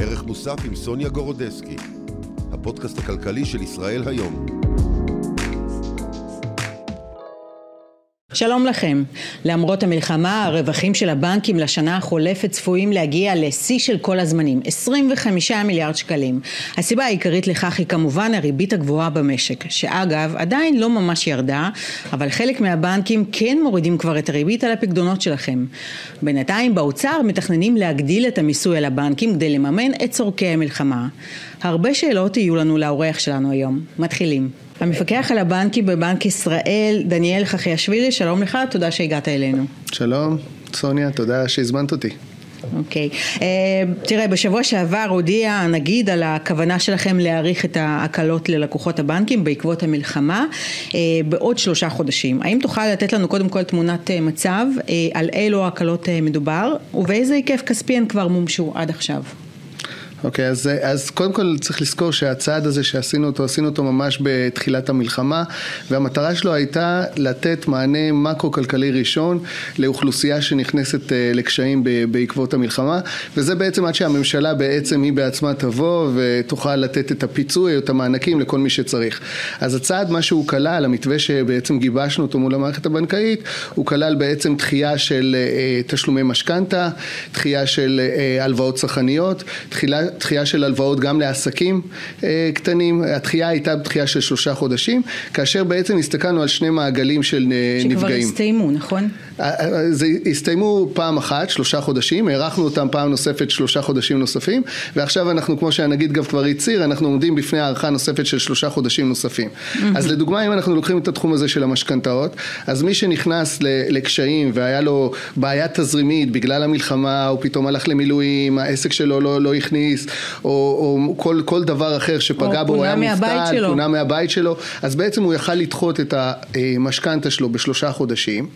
ערך מוסף עם סוניה גורודסקי, הפודקאסט הכלכלי של ישראל היום. שלום לכם. למרות המלחמה, הרווחים של הבנקים לשנה החולפת צפויים להגיע לשיא של כל הזמנים, 25 מיליארד שקלים. הסיבה העיקרית לכך היא כמובן הריבית הגבוהה במשק, שאגב עדיין לא ממש ירדה, אבל חלק מהבנקים כן מורידים כבר את הריבית על הפקדונות שלכם. בינתיים באוצר מתכננים להגדיל את המיסוי על הבנקים כדי לממן את צורכי המלחמה. הרבה שאלות יהיו לנו לאורח שלנו היום. מתחילים. המפקח על הבנקים בבנק ישראל, דניאל חחיאשווילי, שלום לך, תודה שהגעת אלינו. שלום, סוניה, תודה שהזמנת אותי. אוקיי. Okay. Uh, תראה, בשבוע שעבר הודיע הנגיד על הכוונה שלכם להאריך את ההקלות ללקוחות הבנקים בעקבות המלחמה uh, בעוד שלושה חודשים. האם תוכל לתת לנו קודם כל תמונת uh, מצב uh, על אילו הקלות uh, מדובר ובאיזה היקף כספי הן כבר מומשו עד עכשיו? אוקיי, okay, אז, אז קודם כל צריך לזכור שהצעד הזה שעשינו אותו, עשינו אותו ממש בתחילת המלחמה, והמטרה שלו הייתה לתת מענה מקרו-כלכלי ראשון לאוכלוסייה שנכנסת אה, לקשיים בעקבות המלחמה, וזה בעצם עד שהממשלה בעצם היא בעצמה תבוא ותוכל לתת את הפיצוי או את המענקים לכל מי שצריך. אז הצעד, מה שהוא כלל, המתווה שבעצם גיבשנו אותו מול המערכת הבנקאית, הוא כלל בעצם דחייה של אה, תשלומי משכנתה, דחייה של אה, הלוואות צרכניות, תחילה דחייה של הלוואות גם לעסקים אה, קטנים, הדחייה הייתה דחייה של שלושה חודשים, כאשר בעצם הסתכלנו על שני מעגלים של אה, שכבר נפגעים. שכבר הסתיימו, נכון? אה, זה הסתיימו פעם אחת, שלושה חודשים, הארכנו אותם פעם נוספת שלושה חודשים נוספים, ועכשיו אנחנו, כמו שהנגיד גם כבר הצהיר, אנחנו עומדים בפני הארכה נוספת של שלושה חודשים נוספים. אז לדוגמה, אם אנחנו לוקחים את התחום הזה של המשכנתאות, אז מי שנכנס לקשיים והיה לו בעיה תזרימית בגלל המלחמה, הוא פתאום הלך למילואים, העסק שלו לא, לא הכניס, הכרטיס, או, או כל, כל דבר אחר שפגע בו, הוא היה מובטל, פונה מהבית שלו, אז בעצם הוא יכל לדחות את המשכנתה שלו בשלושה חודשים.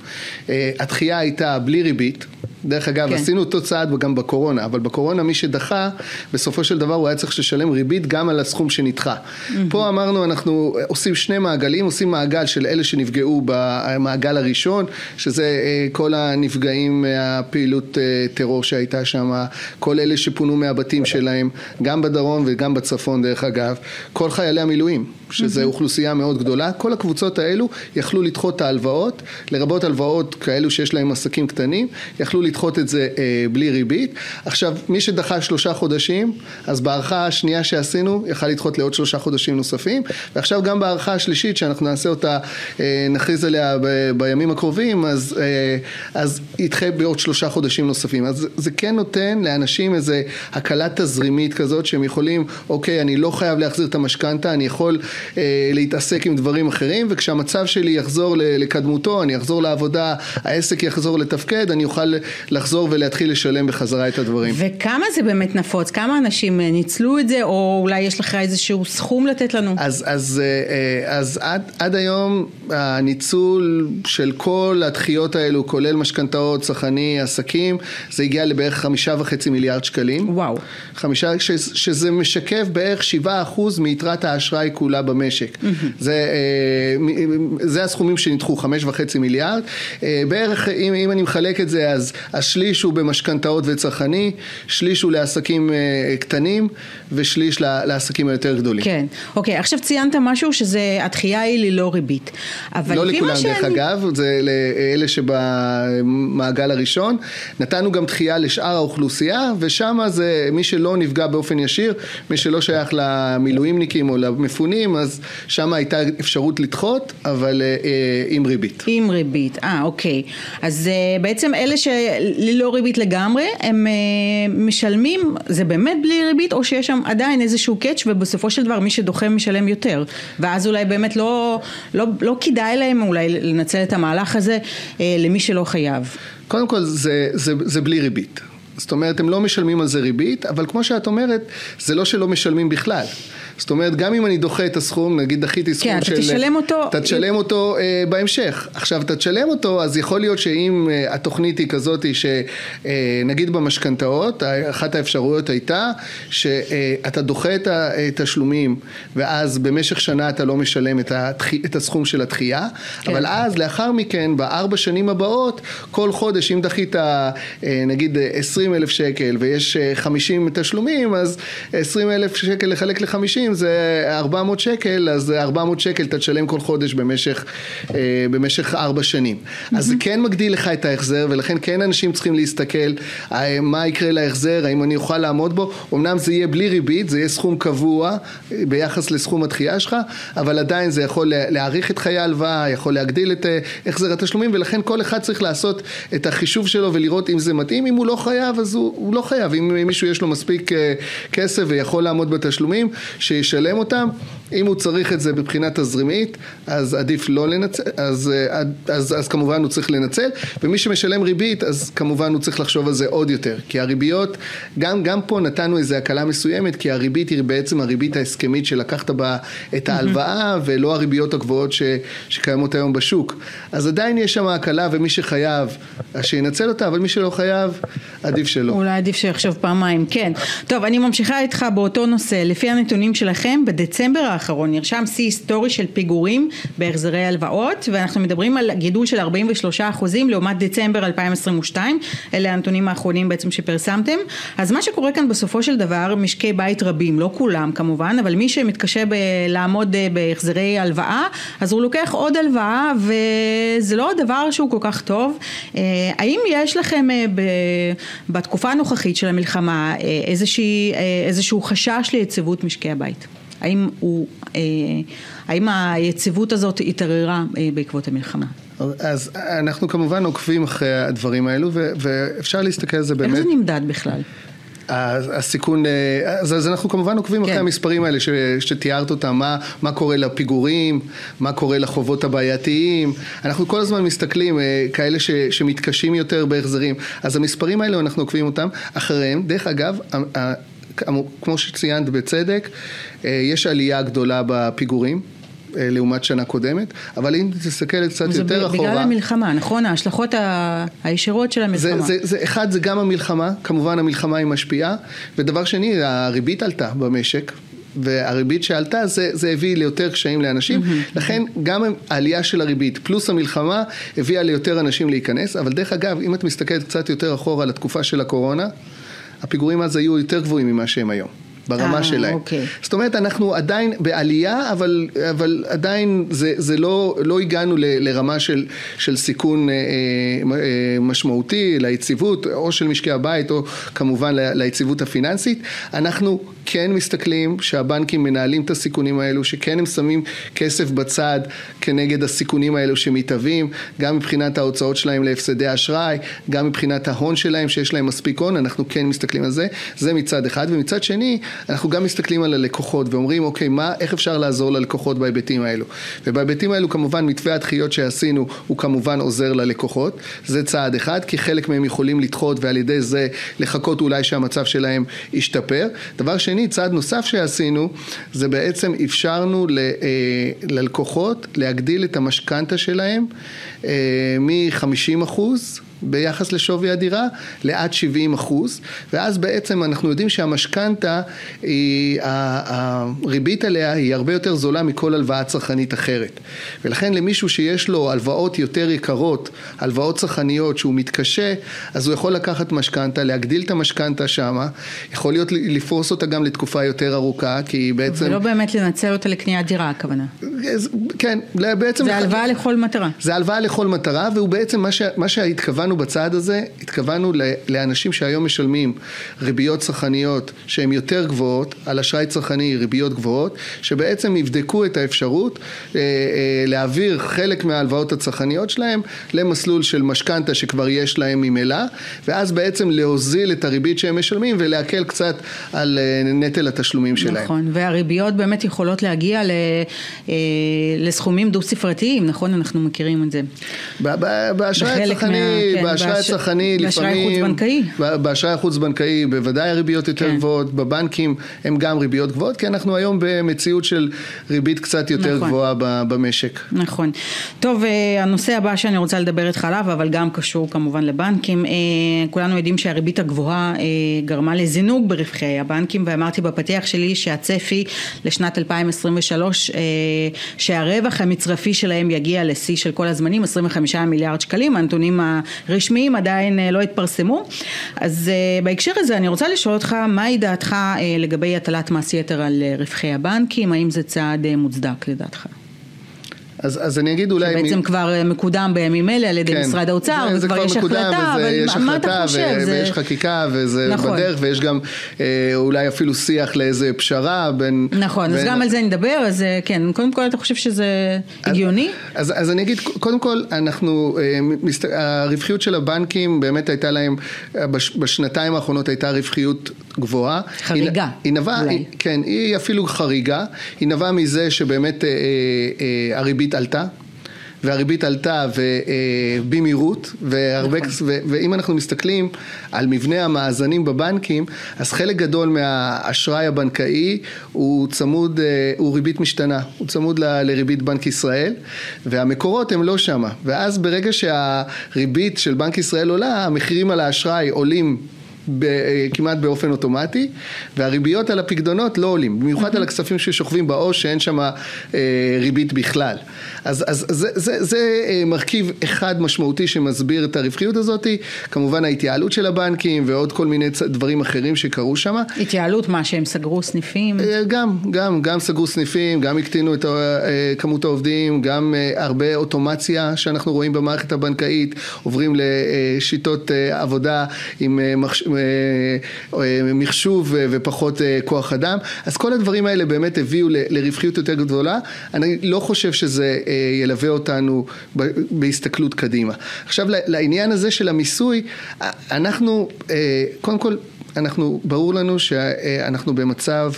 אה, הדחייה הייתה בלי ריבית. דרך אגב, כן. עשינו אותו צעד גם בקורונה, אבל בקורונה מי שדחה, בסופו של דבר הוא היה צריך לשלם ריבית גם על הסכום שנדחה. Mm-hmm. פה אמרנו, אנחנו עושים שני מעגלים, עושים מעגל של אלה שנפגעו במעגל הראשון, שזה אה, כל הנפגעים מהפעילות אה, טרור שהייתה שם, כל אלה שפונו מהבתים שלהם, גם בדרום וגם בצפון דרך אגב, כל חיילי המילואים. שזו mm-hmm. אוכלוסייה מאוד גדולה, כל הקבוצות האלו יכלו לדחות את ההלוואות, לרבות הלוואות כאלו שיש להם עסקים קטנים, יכלו לדחות את זה אה, בלי ריבית. עכשיו, מי שדחה שלושה חודשים, אז בהערכה השנייה שעשינו, יכל לדחות לעוד שלושה חודשים נוספים, ועכשיו גם בהערכה השלישית, שאנחנו נעשה אותה, אה, נכריז עליה ב- בימים הקרובים, אז, אה, אז ידחה בעוד שלושה חודשים נוספים. אז זה כן נותן לאנשים איזה הקלה תזרימית כזאת, שהם יכולים, אוקיי, אני לא חייב להחזיר את המשכנתה, אני יכול אה, להתעסק עם דברים אחרים, וכשהמצב שלי יחזור לקדמותו, אני אחזור לעבודה, העסק יחזור לתפקד, אני אוכל לחזור ולהתחיל לשלם בחזרה את הדברים. וכמה זה באמת נפוץ? כמה אנשים אה, ניצלו את זה, או אולי יש לך איזשהו סכום לתת לנו? אז, אז, אה, אז עד, עד היום הניצול של כל הדחיות האלו, כולל משכנתאות, צרכני, עסקים, זה הגיע לבערך חמישה וחצי מיליארד שקלים. וואו. חמישה, ש, שזה משקף בערך שבעה אחוז מיתרת האשראי כולה במשק. זה, אה, זה הסכומים שנדחו, חמש וחצי מיליארד. אה, בערך, אם, אם אני מחלק את זה, אז השליש הוא במשכנתאות וצרכני, שליש הוא לעסקים אה, קטנים, ושליש לעסקים היותר גדולים. כן, אוקיי, עכשיו ציינת משהו שזה, הדחייה היא ללא ריבית. לא לכולם שאני... דרך אגב, זה לאלה שבמעגל הראשון. נתנו גם דחייה לשאר האוכלוסייה, ושם זה מי שלא נפגע באופן ישיר, מי שלא שייך למילואימניקים או למפונים, אז שם הייתה אפשרות לדחות, אבל אה, אה, עם ריבית. עם ריבית, אה, אוקיי. אז אה, בעצם אלה שללא ריבית לגמרי, הם אה, משלמים, זה באמת בלי ריבית, או שיש שם עדיין איזשהו קאץ' ובסופו של דבר מי שדוחה משלם יותר. ואז אולי באמת לא, לא, לא כדאי להם אולי לנצל את המהלך הזה אה, למי שלא חייב. קודם כל זה, זה, זה בלי ריבית. זאת אומרת, הם לא משלמים על זה ריבית, אבל כמו שאת אומרת, זה לא שלא משלמים בכלל. זאת אומרת, גם אם אני דוחה את הסכום, נגיד דחיתי סכום כן, של... אתה תשלם אותו... אתה תשלם אותו אה, בהמשך. עכשיו, אתה תשלם אותו, אז יכול להיות שאם אה, התוכנית היא כזאת, שנגיד אה, במשכנתאות, אחת האפשרויות הייתה שאתה דוחה את התשלומים, ואז במשך שנה אתה לא משלם את, התח... את הסכום של התחייה, כן. אבל אז, לאחר מכן, בארבע שנים הבאות, כל חודש, אם דחית אה, נגיד 20 אלף שקל ויש 50 תשלומים, אז 20 אלף שקל לחלק ל-50 זה 400 שקל, אז 400 שקל אתה תשלם כל חודש במשך, אה, במשך 4 שנים. Mm-hmm. אז זה כן מגדיל לך את ההחזר, ולכן כן אנשים צריכים להסתכל אה, מה יקרה להחזר, האם אני אוכל לעמוד בו. אמנם זה יהיה בלי ריבית, זה יהיה סכום קבוע אה, ביחס לסכום התחייה שלך, אבל עדיין זה יכול להאריך את חיי ההלוואה, יכול להגדיל את החזר התשלומים, ולכן כל אחד צריך לעשות את החישוב שלו ולראות אם זה מתאים. אם הוא לא חייב, אז הוא, הוא לא חייב. אם מישהו יש לו מספיק כסף ויכול לעמוד בתשלומים, שישלם אותם. אם הוא צריך את זה מבחינה תזרימית, אז עדיף לא לנצל, אז, אז, אז, אז כמובן הוא צריך לנצל, ומי שמשלם ריבית, אז כמובן הוא צריך לחשוב על זה עוד יותר, כי הריביות, גם, גם פה נתנו איזו הקלה מסוימת, כי הריבית היא בעצם הריבית ההסכמית שלקחת בה את ההלוואה, ולא הריביות הגבוהות ש, שקיימות היום בשוק. אז עדיין יש שם הקלה, ומי שחייב, אז שינצל אותה, אבל מי שלא חייב, עדיף שלא. אולי עדיף שיחשוב פעמיים, כן. טוב, אני ממשיכה איתך באותו נושא, לפי הנתונים שלכם, בדצמבר האחרון. נרשם שיא היסטורי של פיגורים בהחזרי הלוואות ואנחנו מדברים על גידול של 43 אחוזים לעומת דצמבר 2022 אלה הנתונים האחרונים בעצם שפרסמתם. אז מה שקורה כאן בסופו של דבר משקי בית רבים לא כולם כמובן אבל מי שמתקשה ב- לעמוד אה, בהחזרי הלוואה אז הוא לוקח עוד הלוואה וזה לא דבר שהוא כל כך טוב. אה, האם יש לכם אה, בתקופה הנוכחית של המלחמה איזושהי, איזשהו חשש ליציבות משקי הבית? האם, הוא, אה, האם היציבות הזאת התערערה אה, בעקבות המלחמה? אז אנחנו כמובן עוקבים אחרי הדברים האלו ואפשר להסתכל על זה באמת. איך זה נמדד בכלל? הסיכון, אה, אז, אז אנחנו כמובן עוקבים כן. אחרי המספרים האלה ש, שתיארת אותם, מה, מה קורה לפיגורים, מה קורה לחובות הבעייתיים, אנחנו כל הזמן מסתכלים, כאלה ש, שמתקשים יותר בהחזרים, אז המספרים האלה אנחנו עוקבים אותם, אחריהם, דרך אגב, כמו שציינת בצדק, אה, יש עלייה גדולה בפיגורים. אה, לעומת שנה קודמת, אבל אם תסתכל קצת יותר אחורה... זה בגלל המלחמה, נכון? ההשלכות הישירות של המלחמה. זה, זה, זה, אחד, זה גם המלחמה, כמובן המלחמה היא משפיעה, ודבר שני, הריבית עלתה במשק, והריבית שעלתה זה, זה הביא ליותר קשיים לאנשים, mm-hmm. לכן גם העלייה של הריבית פלוס המלחמה הביאה ליותר אנשים להיכנס, אבל דרך אגב, אם את מסתכלת קצת יותר אחורה לתקופה של הקורונה, הפיגורים אז היו יותר גבוהים ממה שהם היום. ברמה 아, שלהם. אוקיי. זאת אומרת, אנחנו עדיין בעלייה, אבל, אבל עדיין זה, זה לא, לא הגענו ל, לרמה של, של סיכון אה, אה, משמעותי ליציבות, או של משקי הבית, או כמובן ליציבות הפיננסית. אנחנו כן מסתכלים שהבנקים מנהלים את הסיכונים האלו, שכן הם שמים כסף בצד כנגד הסיכונים האלו שמתהווים, גם מבחינת ההוצאות שלהם להפסדי אשראי, גם מבחינת ההון שלהם, שיש להם מספיק הון, אנחנו כן מסתכלים על זה. זה מצד אחד. ומצד שני, אנחנו גם מסתכלים על הלקוחות ואומרים, אוקיי, מה, איך אפשר לעזור ללקוחות בהיבטים האלו? ובהיבטים האלו כמובן מתווה הדחיות שעשינו הוא כמובן עוזר ללקוחות, זה צעד אחד, כי חלק מהם יכולים לדחות ועל ידי זה לחכות אולי שהמצב שלהם ישתפר. דבר שני, צעד נוסף שעשינו, זה בעצם אפשרנו ל, אה, ללקוחות להגדיל את המשכנתה שלהם אה, מ-50 אחוז ביחס לשווי הדירה לעד 70 אחוז ואז בעצם אנחנו יודעים שהמשכנתה, הריבית עליה היא הרבה יותר זולה מכל הלוואה צרכנית אחרת ולכן למישהו שיש לו הלוואות יותר יקרות, הלוואות צרכניות שהוא מתקשה אז הוא יכול לקחת משכנתה, להגדיל את המשכנתה שמה, יכול להיות לפרוס אותה גם לתקופה יותר ארוכה כי בעצם... ולא באמת לנצל אותה לקניית דירה הכוונה. כן, בעצם... זה הלוואה לכל מטרה. זה הלוואה לכל מטרה והוא בעצם מה, ש... מה שהתכוונו התכוונו בצעד הזה, התכוונו לאנשים שהיום משלמים ריביות צרכניות שהן יותר גבוהות, על אשראי צרכני ריביות גבוהות, שבעצם יבדקו את האפשרות אה, אה, להעביר חלק מההלוואות הצרכניות שלהם למסלול של משכנתה שכבר יש להם ממילא, ואז בעצם להוזיל את הריבית שהם משלמים ולהקל קצת על אה, נטל התשלומים שלהם. נכון, והריביות באמת יכולות להגיע לסכומים דו ספרתיים, נכון? אנחנו מכירים את זה. באשראי הצרכני... באשראי הצרכני באשראי לפעמים, חוץ-בנקאי. באשראי החוץ-בנקאי בוודאי הריביות יותר כן. גבוהות, בבנקים הם גם ריביות גבוהות, כי אנחנו היום במציאות של ריבית קצת יותר נכון. גבוהה במשק. נכון. טוב, אה, הנושא הבא שאני רוצה לדבר איתך עליו, אבל גם קשור כמובן לבנקים. אה, כולנו יודעים שהריבית הגבוהה אה, גרמה לזינוק ברווחי הבנקים, ואמרתי בפתיח שלי שהצפי לשנת 2023, אה, שהרווח המצרפי שלהם יגיע לשיא של כל הזמנים, 25 מיליארד שקלים. הנתונים הרשמיים עדיין אה, לא התפרסמו. אז אה, בהקשר הזה אני רוצה לשאול אותך, מהי דעתך אה, לגבי הטלת מס יתר על רווחי הבנקים? האם זה צעד מוצדק לדעתך? אז, אז אני אגיד אולי... בעצם מ- כבר אה, מקודם בימים אלה על ידי כן. משרד האוצר, זה, זה וכבר כבר יש מקודם, החלטה, וזה, אבל יש מה- מה החלטה, אתה חושב? ו- זה- ויש חקיקה, וזה נכון. בדרך, ויש גם אה, אולי אפילו שיח לאיזה פשרה בין... נכון, אז בין- גם על זה נדבר, אז אה, כן, קודם כל אתה חושב שזה הגיוני? אז, אז אני אגיד, קודם כל, אנחנו, אה, מסת- הרווחיות של הבנקים באמת הייתה להם, אה, בש, בשנתיים האחרונות הייתה רווחיות גבוהה. חריגה, היא, היא נבעה, אולי. היא, כן, היא אפילו חריגה, היא נבעה מזה שבאמת אה, אה, אה, הריבית עלתה. והריבית עלתה אה, במהירות, והרבה, נכון. ו, ואם אנחנו מסתכלים על מבנה המאזנים בבנקים, אז חלק גדול מהאשראי הבנקאי הוא צמוד, אה, הוא ריבית משתנה, הוא צמוד ל- לריבית בנק ישראל, והמקורות הם לא שמה, ואז ברגע שהריבית של בנק ישראל עולה, המחירים על האשראי עולים ב, כמעט באופן אוטומטי, והריביות על הפקדונות לא עולים, במיוחד על הכספים ששוכבים בעו"ש שאין שם אה, ריבית בכלל. אז, אז זה, זה, זה אה, מרכיב אחד משמעותי שמסביר את הרווחיות הזאת, כמובן ההתייעלות של הבנקים ועוד כל מיני דברים אחרים שקרו שם. התייעלות, מה, שהם סגרו סניפים? אה, גם, גם, גם סגרו סניפים, גם הקטינו את אה, כמות העובדים, גם הרבה אוטומציה שאנחנו רואים במערכת הבנקאית, עוברים לשיטות עבודה עם מחש- מחשוב ופחות כוח אדם, אז כל הדברים האלה באמת הביאו לרווחיות יותר גדולה, אני לא חושב שזה ילווה אותנו בהסתכלות קדימה. עכשיו לעניין הזה של המיסוי, אה, אנחנו, אה, קודם כל אנחנו, ברור לנו שאנחנו במצב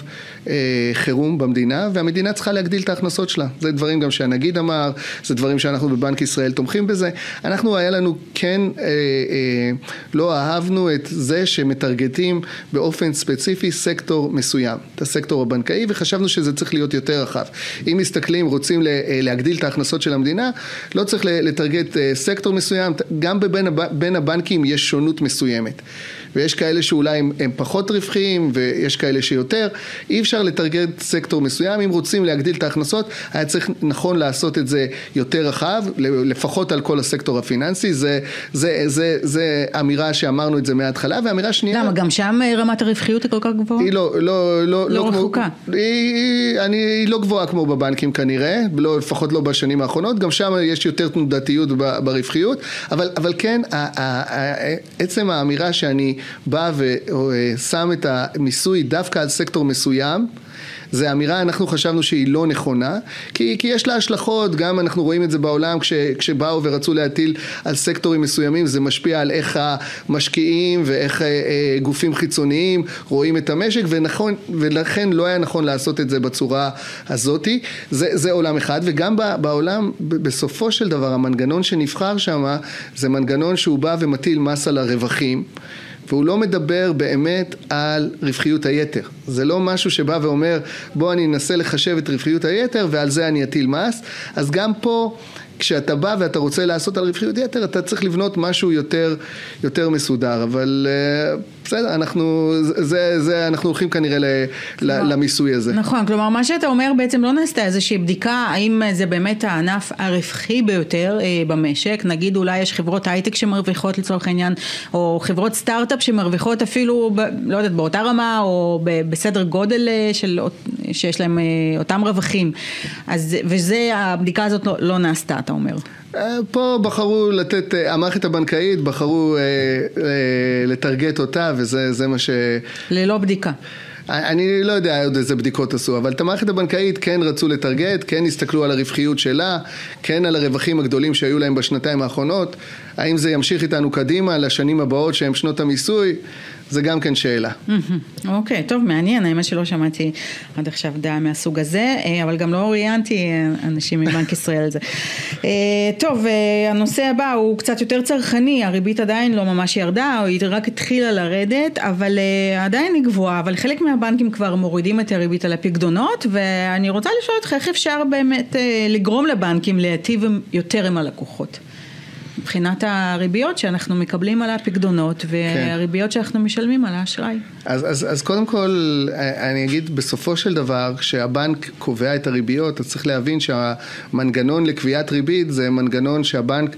אה, חירום במדינה והמדינה צריכה להגדיל את ההכנסות שלה. זה דברים גם שהנגיד אמר, זה דברים שאנחנו בבנק ישראל תומכים בזה. אנחנו, היה לנו כן, אה, אה, לא אהבנו את זה שמטרגטים באופן ספציפי סקטור מסוים, את הסקטור הבנקאי, וחשבנו שזה צריך להיות יותר רחב. אם מסתכלים, רוצים אה, להגדיל את ההכנסות של המדינה, לא צריך לטרגט אה, סקטור מסוים, גם בין הבנקים יש שונות מסוימת. ויש כאלה שאולי הם, הם פחות רווחיים ויש כאלה שיותר. אי אפשר לטרגט סקטור מסוים, אם רוצים להגדיל את ההכנסות, היה צריך נכון לעשות את זה יותר רחב, לפחות על כל הסקטור הפיננסי, זה, זה, זה, זה אמירה שאמרנו את זה מההתחלה, ואמירה שנייה... למה, גם שם אה, רמת הרווחיות היא כל כך גבוהה? היא לא, לא, לא, לא כמו- רחוקה. היא, היא, אני, היא לא גבוהה כמו בבנקים כנראה, לא, לפחות לא בשנים האחרונות, גם שם יש יותר תנודתיות ברווחיות, אבל, אבל כן, ה- ה- ה- עצם האמירה שאני בא ושם את המיסוי דווקא על סקטור מסוים, זה אמירה, אנחנו חשבנו שהיא לא נכונה, כי, כי יש לה השלכות, גם אנחנו רואים את זה בעולם, כש, כשבאו ורצו להטיל על סקטורים מסוימים, זה משפיע על איך המשקיעים ואיך אה, אה, גופים חיצוניים רואים את המשק, ונכון, ולכן לא היה נכון לעשות את זה בצורה הזאתי. זה, זה עולם אחד, וגם בעולם, בסופו של דבר, המנגנון שנבחר שם, זה מנגנון שהוא בא ומטיל מס על הרווחים. והוא לא מדבר באמת על רווחיות היתר. זה לא משהו שבא ואומר, בוא אני אנסה לחשב את רווחיות היתר ועל זה אני אטיל מס. אז גם פה, כשאתה בא ואתה רוצה לעשות על רווחיות יתר, אתה צריך לבנות משהו יותר, יותר מסודר. אבל אה, בסדר, אנחנו, זה, זה, אנחנו הולכים כנראה ל, ל, למיסוי הזה. נכון, כלומר מה שאתה אומר בעצם לא נעשתה איזושהי בדיקה האם זה באמת הענף הרווחי ביותר אה, במשק, נגיד אולי יש חברות הייטק שמרוויחות לצורך העניין, או חברות סטארט-אפ שמרוויחות אפילו, ב, לא יודעת, באותה רמה או ב, בסדר גודל אה, של, שיש להם אה, אותם רווחים, אז, וזה, הבדיקה הזאת לא, לא נעשתה אתה אומר. אה, פה בחרו לתת, אה, המערכת הבנקאית בחרו אה, לטרגט אותה וזה זה מה ש... ללא בדיקה. אני לא יודע עוד איזה בדיקות עשו, אבל את המערכת הבנקאית כן רצו לטרגט, כן הסתכלו על הרווחיות שלה, כן על הרווחים הגדולים שהיו להם בשנתיים האחרונות, האם זה ימשיך איתנו קדימה לשנים הבאות שהן שנות המיסוי, זה גם כן שאלה. אוקיי, טוב, מעניין, האמת שלא שמעתי עד עכשיו דעה מהסוג הזה, אה, אבל גם לא ראיינתי אה, אנשים מבנק ישראל על זה. אה, טוב, הנושא הבא הוא קצת יותר צרכני, הריבית עדיין לא ממש ירדה, או היא רק התחילה לרדת, אבל עדיין היא גבוהה, אבל חלק מהבנקים כבר מורידים את הריבית על הפקדונות, ואני רוצה לשאול אותך איך אפשר באמת לגרום לבנקים להיטיב יותר עם הלקוחות. מבחינת הריביות שאנחנו מקבלים על הפקדונות. והריביות כן. שאנחנו משלמים על האשראי. אז, אז, אז קודם כל, אני אגיד, בסופו של דבר, כשהבנק קובע את הריביות, אז צריך להבין שהמנגנון לקביעת ריבית זה מנגנון שהבנק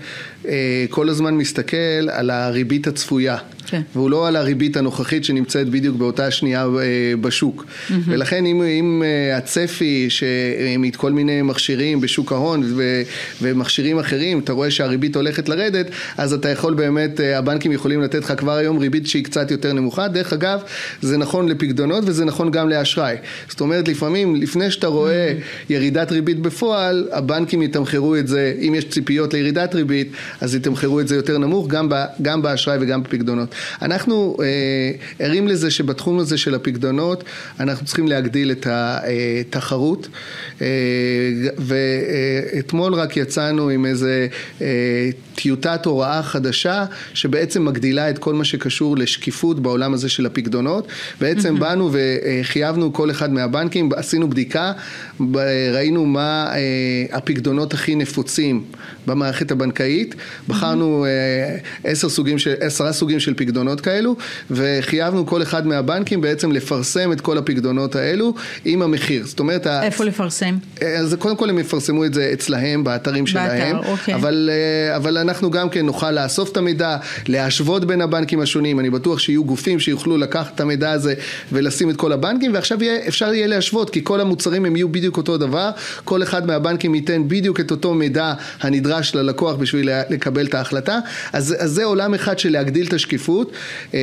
אה, כל הזמן מסתכל על הריבית הצפויה. כן. והוא לא על הריבית הנוכחית שנמצאת בדיוק באותה שנייה אה, בשוק. Mm-hmm. ולכן אם, אם אה, הצפי שמכל מיני מכשירים בשוק ההון ו, ומכשירים אחרים, אתה רואה שהריבית הולכת לרדת, אז אתה יכול באמת, אה, הבנקים יכולים לתת לך כבר היום ריבית שהיא קצת יותר נמוכה. דרך אגב, זה נכון לפקדונות וזה נכון גם לאשראי. זאת אומרת, לפעמים, לפני שאתה רואה mm-hmm. ירידת ריבית בפועל, הבנקים יתמחרו את זה, אם יש ציפיות לירידת ריבית, אז יתמחרו את זה יותר נמוך, גם, ב, גם באשראי וגם בפקדונות. אנחנו אה, ערים לזה שבתחום הזה של הפקדונות אנחנו צריכים להגדיל את התחרות אה, ואתמול רק יצאנו עם איזה אה, טיוטת הוראה חדשה שבעצם מגדילה את כל מה שקשור לשקיפות בעולם הזה של הפקדונות. בעצם באנו וחייבנו כל אחד מהבנקים, עשינו בדיקה, ראינו מה הפקדונות הכי נפוצים במערכת הבנקאית, בחרנו של, עשרה סוגים של פקדונות פקדונות כאלו, וחייבנו כל אחד מהבנקים בעצם לפרסם את כל הפקדונות האלו עם המחיר. זאת אומרת... איפה לפרסם? אז קודם כל הם יפרסמו את זה אצלהם, באתרים שלהם. באתר, אוקיי. אבל, אה, אבל אנחנו גם כן נוכל לאסוף את המידע, להשוות בין הבנקים השונים. אני בטוח שיהיו גופים שיוכלו לקחת את המידע הזה ולשים את כל הבנקים, ועכשיו יהיה, אפשר יהיה להשוות, כי כל המוצרים הם יהיו בדיוק אותו דבר. כל אחד מהבנקים ייתן בדיוק את אותו מידע הנדרש ללקוח בשביל לקבל את ההחלטה. אז, אז זה עולם אחד של להגדיל את השקיפות. אה,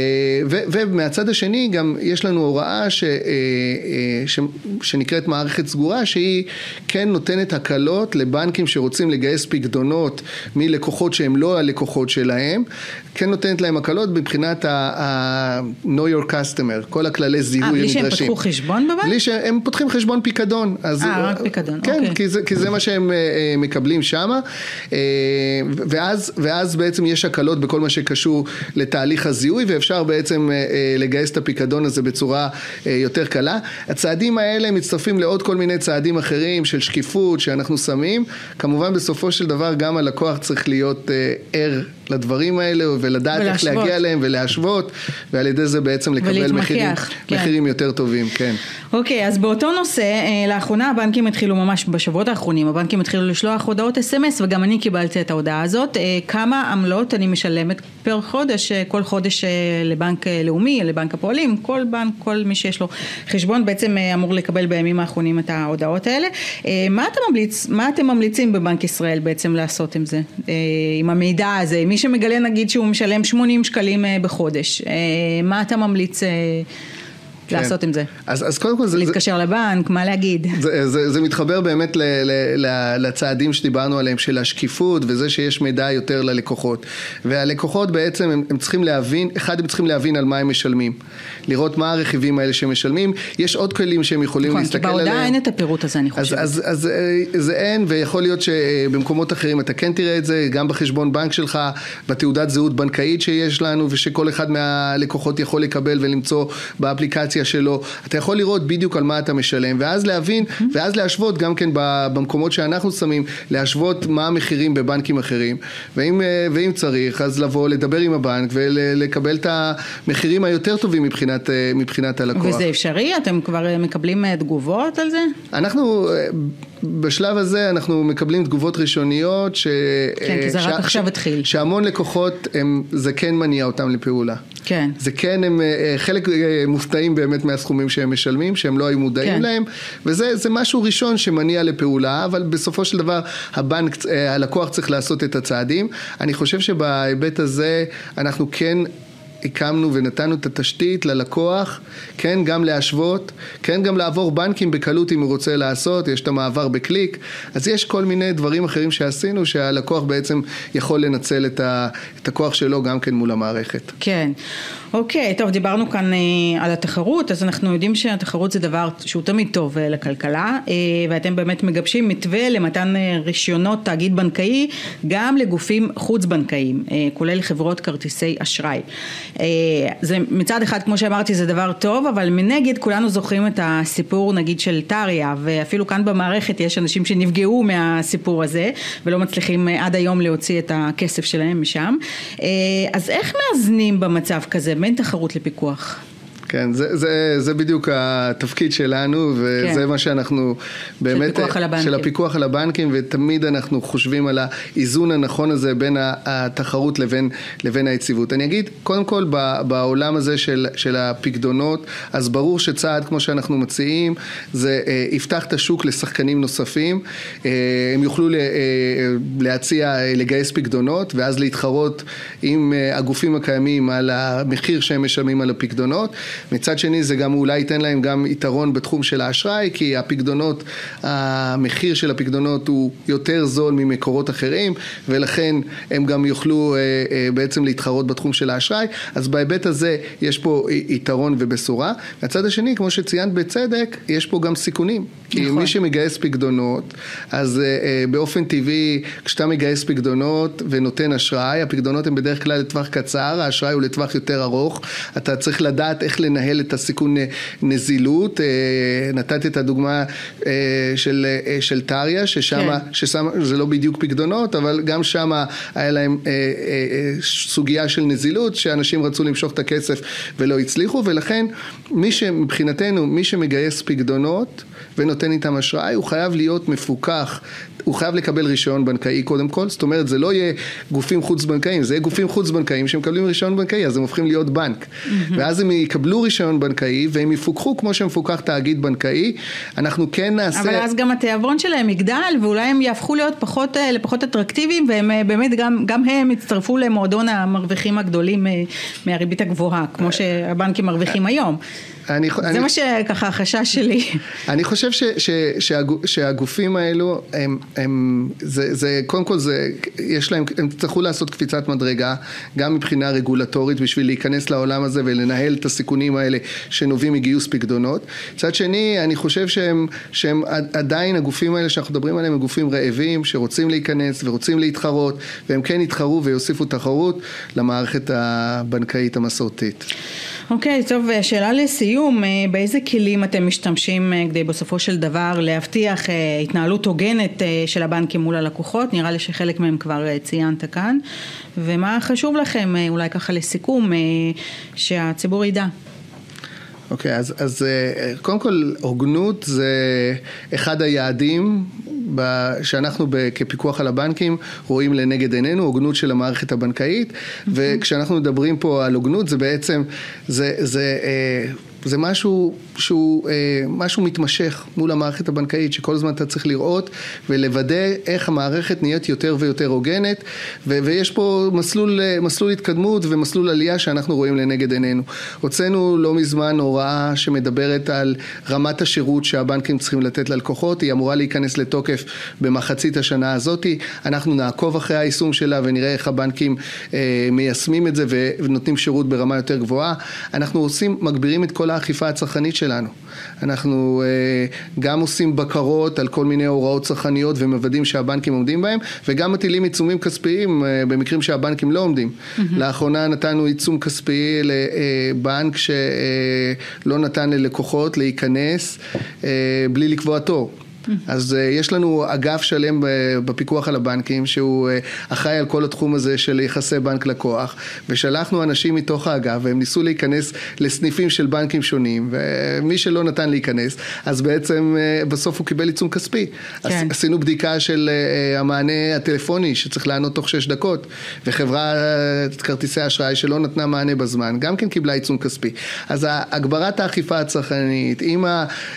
ומהצד השני גם יש לנו הוראה ש, אה, אה, ש, שנקראת מערכת סגורה שהיא כן נותנת הקלות לבנקים שרוצים לגייס פקדונות מלקוחות שהם לא הלקוחות שלהם, כן נותנת להם הקלות מבחינת ה-know your customer, כל הכללי זיהוי הנדרשים. בלי שהם פתחו חשבון בבנק? בלי שהם פותחים חשבון פיקדון. אה, רק פיקדון, כן, אוקיי. כי זה, כי זה מה שהם מקבלים שם, ואז, ואז בעצם יש הקלות בכל מה שקשור לתהליך הזיהוי. זיהוי ואפשר בעצם אה, אה, לגייס את הפיקדון הזה בצורה אה, יותר קלה. הצעדים האלה מצטרפים לעוד כל מיני צעדים אחרים של שקיפות שאנחנו שמים. כמובן בסופו של דבר גם הלקוח צריך להיות ער לדברים האלה ולדעת ולהשוות. איך להגיע אליהם ולהשוות ועל ידי זה בעצם לקבל מחירים, כן. מחירים יותר טובים, כן. אוקיי, אז באותו נושא, לאחרונה הבנקים התחילו ממש בשבועות האחרונים, הבנקים התחילו לשלוח הודעות אס.אם.אס וגם אני קיבלתי את ההודעה הזאת. כמה עמלות אני משלמת פר חודש, כל חודש לבנק לאומי, לבנק הפועלים, כל בנק, כל מי שיש לו חשבון בעצם אה, אמור לקבל בימים האחרונים את ההודעות האלה. אה, מה אתה ממליץ, מה אתם ממליצים בבנק ישראל בעצם לעשות עם זה, אה, עם המידע הזה, מי שמגלה נגיד שהוא משלם 80 שקלים בחודש, מה אתה ממליץ כן. לעשות עם זה. אז, אז קודם כל זה... להתקשר זה, לבנק, מה להגיד. זה, זה, זה מתחבר באמת ל, ל, ל, לצעדים שדיברנו עליהם, של השקיפות וזה שיש מידע יותר ללקוחות. והלקוחות בעצם הם, הם צריכים להבין, אחד הם צריכים להבין על מה הם משלמים. לראות מה הרכיבים האלה שהם משלמים. יש עוד כלים שהם יכולים נכון, להסתכל עליהם. נכון, כי בהודעה אין את הפירוט הזה אני חושבת. אז, אז, אז אה, זה אין, ויכול להיות שבמקומות אחרים אתה כן תראה את זה, גם בחשבון בנק שלך, בתעודת זהות בנקאית שיש לנו, ושכל אחד מהלקוחות יכול לקבל ולמצוא באפליקציה. הפנסיה שלו, אתה יכול לראות בדיוק על מה אתה משלם, ואז להבין, mm-hmm. ואז להשוות גם כן במקומות שאנחנו שמים, להשוות מה המחירים בבנקים אחרים, ואם, אה, ואם צריך, אז לבוא, לדבר עם הבנק ולקבל את המחירים היותר טובים מבחינת, אה, מבחינת הלקוח. וזה אפשרי? אתם כבר אה, מקבלים תגובות על זה? אנחנו... בשלב הזה אנחנו מקבלים תגובות ראשוניות ש... כן, כי זה ש... רק עכשיו התחיל. שהמון לקוחות, הם, זה כן מניע אותם לפעולה. כן. זה כן, הם חלק מופתעים באמת מהסכומים שהם משלמים, שהם לא היו מודעים כן. להם, וזה משהו ראשון שמניע לפעולה, אבל בסופו של דבר הבנק, הלקוח צריך לעשות את הצעדים. אני חושב שבהיבט הזה אנחנו כן הקמנו ונתנו את התשתית ללקוח, כן גם להשוות, כן גם לעבור בנקים בקלות אם הוא רוצה לעשות, יש את המעבר בקליק, אז יש כל מיני דברים אחרים שעשינו שהלקוח בעצם יכול לנצל את, ה, את הכוח שלו גם כן מול המערכת. כן. אוקיי, טוב, דיברנו כאן אה, על התחרות, אז אנחנו יודעים שהתחרות זה דבר שהוא תמיד טוב אה, לכלכלה, אה, ואתם באמת מגבשים מתווה למתן רישיונות תאגיד בנקאי גם לגופים חוץ-בנקאיים, אה, כולל חברות כרטיסי אשראי. אה, זה מצד אחד, כמו שאמרתי, זה דבר טוב, אבל מנגד כולנו זוכרים את הסיפור נגיד של טריה, ואפילו כאן במערכת יש אנשים שנפגעו מהסיפור הזה, ולא מצליחים אה, עד היום להוציא את הכסף שלהם משם. אה, אז איך מאזנים במצב כזה? בין תחרות לפיקוח. כן, זה, זה, זה בדיוק התפקיד שלנו, וזה כן. מה שאנחנו באמת... של פיקוח על הבנקים. של הפיקוח על הבנקים, ותמיד אנחנו חושבים על האיזון הנכון הזה בין התחרות לבין, לבין היציבות. אני אגיד, קודם כל, בעולם הזה של, של הפקדונות, אז ברור שצעד כמו שאנחנו מציעים, זה אה, יפתח את השוק לשחקנים נוספים, אה, הם יוכלו ל, אה, להציע, לגייס פקדונות, ואז להתחרות עם הגופים הקיימים על המחיר שהם משלמים על הפקדונות. מצד שני זה גם אולי ייתן להם גם יתרון בתחום של האשראי, כי הפקדונות, המחיר של הפקדונות הוא יותר זול ממקורות אחרים, ולכן הם גם יוכלו אה, אה, בעצם להתחרות בתחום של האשראי, אז בהיבט הזה יש פה יתרון ובשורה. מהצד השני, כמו שציינת בצדק, יש פה גם סיכונים. כי נכון. מי שמגייס פקדונות, אז אה, באופן טבעי, כשאתה מגייס פקדונות ונותן אשראי, הפקדונות הם בדרך כלל לטווח קצר, האשראי הוא לטווח יותר ארוך, אתה צריך לדעת איך לנהל את הסיכון נזילות, אה, נתתי את הדוגמה אה, של, אה, של טריה, ששם, כן. ששם זה לא בדיוק פקדונות, אבל גם שם היה להם סוגיה של נזילות, שאנשים רצו למשוך את הכסף ולא הצליחו, ולכן מי שמבחינתנו, מי שמגייס פקדונות ונותן איתם אשראי, הוא חייב להיות מפוקח הוא חייב לקבל רישיון בנקאי קודם כל, זאת אומרת זה לא יהיה גופים חוץ בנקאיים, זה יהיה גופים חוץ בנקאיים שמקבלים רישיון בנקאי, אז הם הופכים להיות בנק. ואז הם יקבלו רישיון בנקאי והם יפוקחו כמו שמפוקח תאגיד בנקאי, אנחנו כן נעשה... אבל אז גם התיאבון שלהם יגדל ואולי הם יהפכו להיות פחות, אה, לפחות אטרקטיביים והם אה, באמת גם, גם הם יצטרפו למועדון המרוויחים הגדולים אה, מהריבית הגבוהה, כמו שהבנקים מרוויחים היום. אני, זה אני, מה שככה החשש שלי. אני חושב ש, ש, שהגופ, שהגופים האלו, הם, הם, זה, זה, קודם כל זה, יש להם, הם יצטרכו לעשות קפיצת מדרגה, גם מבחינה רגולטורית בשביל להיכנס לעולם הזה ולנהל את הסיכונים האלה שנובעים מגיוס פקדונות. מצד שני, אני חושב שהם, שהם עדיין הגופים האלה שאנחנו מדברים עליהם הם גופים רעבים, שרוצים להיכנס ורוצים להתחרות, והם כן יתחרו ויוסיפו תחרות למערכת הבנקאית המסורתית. אוקיי, okay, טוב, שאלה לסיום, אה, באיזה כלים אתם משתמשים אה, כדי בסופו של דבר להבטיח אה, התנהלות הוגנת של הבנקים מול הלקוחות? נראה לי שחלק מהם כבר ציינת כאן. ומה חשוב לכם, אולי ככה לסיכום, שהציבור ידע? אוקיי, okay, אז, אז קודם כל, הוגנות זה אחד היעדים שאנחנו כפיקוח על הבנקים רואים לנגד עינינו, הוגנות של המערכת הבנקאית, וכשאנחנו מדברים פה על הוגנות זה בעצם, זה, זה אה, זה משהו שהוא אה, משהו מתמשך מול המערכת הבנקאית, שכל הזמן אתה צריך לראות ולוודא איך המערכת נהיית יותר ויותר הוגנת, ו- ויש פה מסלול, אה, מסלול התקדמות ומסלול עלייה שאנחנו רואים לנגד עינינו. הוצאנו לא מזמן הוראה שמדברת על רמת השירות שהבנקים צריכים לתת ללקוחות, היא אמורה להיכנס לתוקף במחצית השנה הזאתי, אנחנו נעקוב אחרי היישום שלה ונראה איך הבנקים אה, מיישמים את זה ונותנים שירות ברמה יותר גבוהה. אנחנו עושים, מגבירים את כל האכיפה הצרכנית שלנו. אנחנו אה, גם עושים בקרות על כל מיני הוראות צרכניות ומוודאים שהבנקים עומדים בהם, וגם מטילים עיצומים כספיים אה, במקרים שהבנקים לא עומדים. Mm-hmm. לאחרונה נתנו עיצום כספי לבנק שלא נתן ללקוחות להיכנס בלי לקבוע תור. אז uh, יש לנו אגף שלם בפיקוח על הבנקים שהוא uh, אחראי על כל התחום הזה של יחסי בנק לקוח ושלחנו אנשים מתוך האגף והם ניסו להיכנס לסניפים של בנקים שונים ומי שלא נתן להיכנס אז בעצם uh, בסוף הוא קיבל עיצום כספי. כן. עשינו בדיקה של uh, המענה הטלפוני שצריך לענות תוך שש דקות וחברת כרטיסי אשראי שלא נתנה מענה בזמן גם כן קיבלה עיצום כספי. אז הגברת האכיפה הצרכנית עם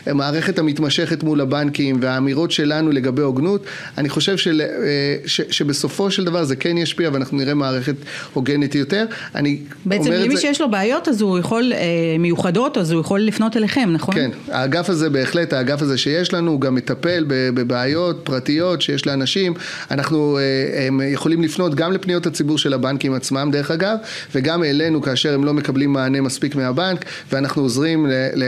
המערכת המתמשכת מול הבנקים הבנקים והאמירות שלנו לגבי הוגנות, אני חושב של, אה, ש, שבסופו של דבר זה כן ישפיע ואנחנו נראה מערכת הוגנת יותר. אני בעצם למי זה... שיש לו בעיות אז הוא יכול, אה, מיוחדות, אז הוא יכול לפנות אליכם, נכון? כן, האגף הזה בהחלט, האגף הזה שיש לנו, הוא גם מטפל בבעיות פרטיות שיש לאנשים. אנחנו אה, הם יכולים לפנות גם לפניות הציבור של הבנקים עצמם, דרך אגב, וגם אלינו כאשר הם לא מקבלים מענה מספיק מהבנק, ואנחנו עוזרים ל, ל,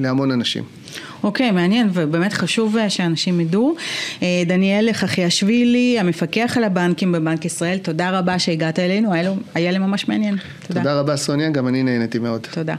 להמון אנשים. אוקיי, okay, מעניין ובאמת חשוב אה, שאנשים ידעו. אה, דניאל חחיאשווילי, המפקח על הבנקים בבנק ישראל, תודה רבה שהגעת אלינו, היה לי ממש מעניין. תודה. תודה רבה סוניה, גם אני נהניתי מאוד. תודה.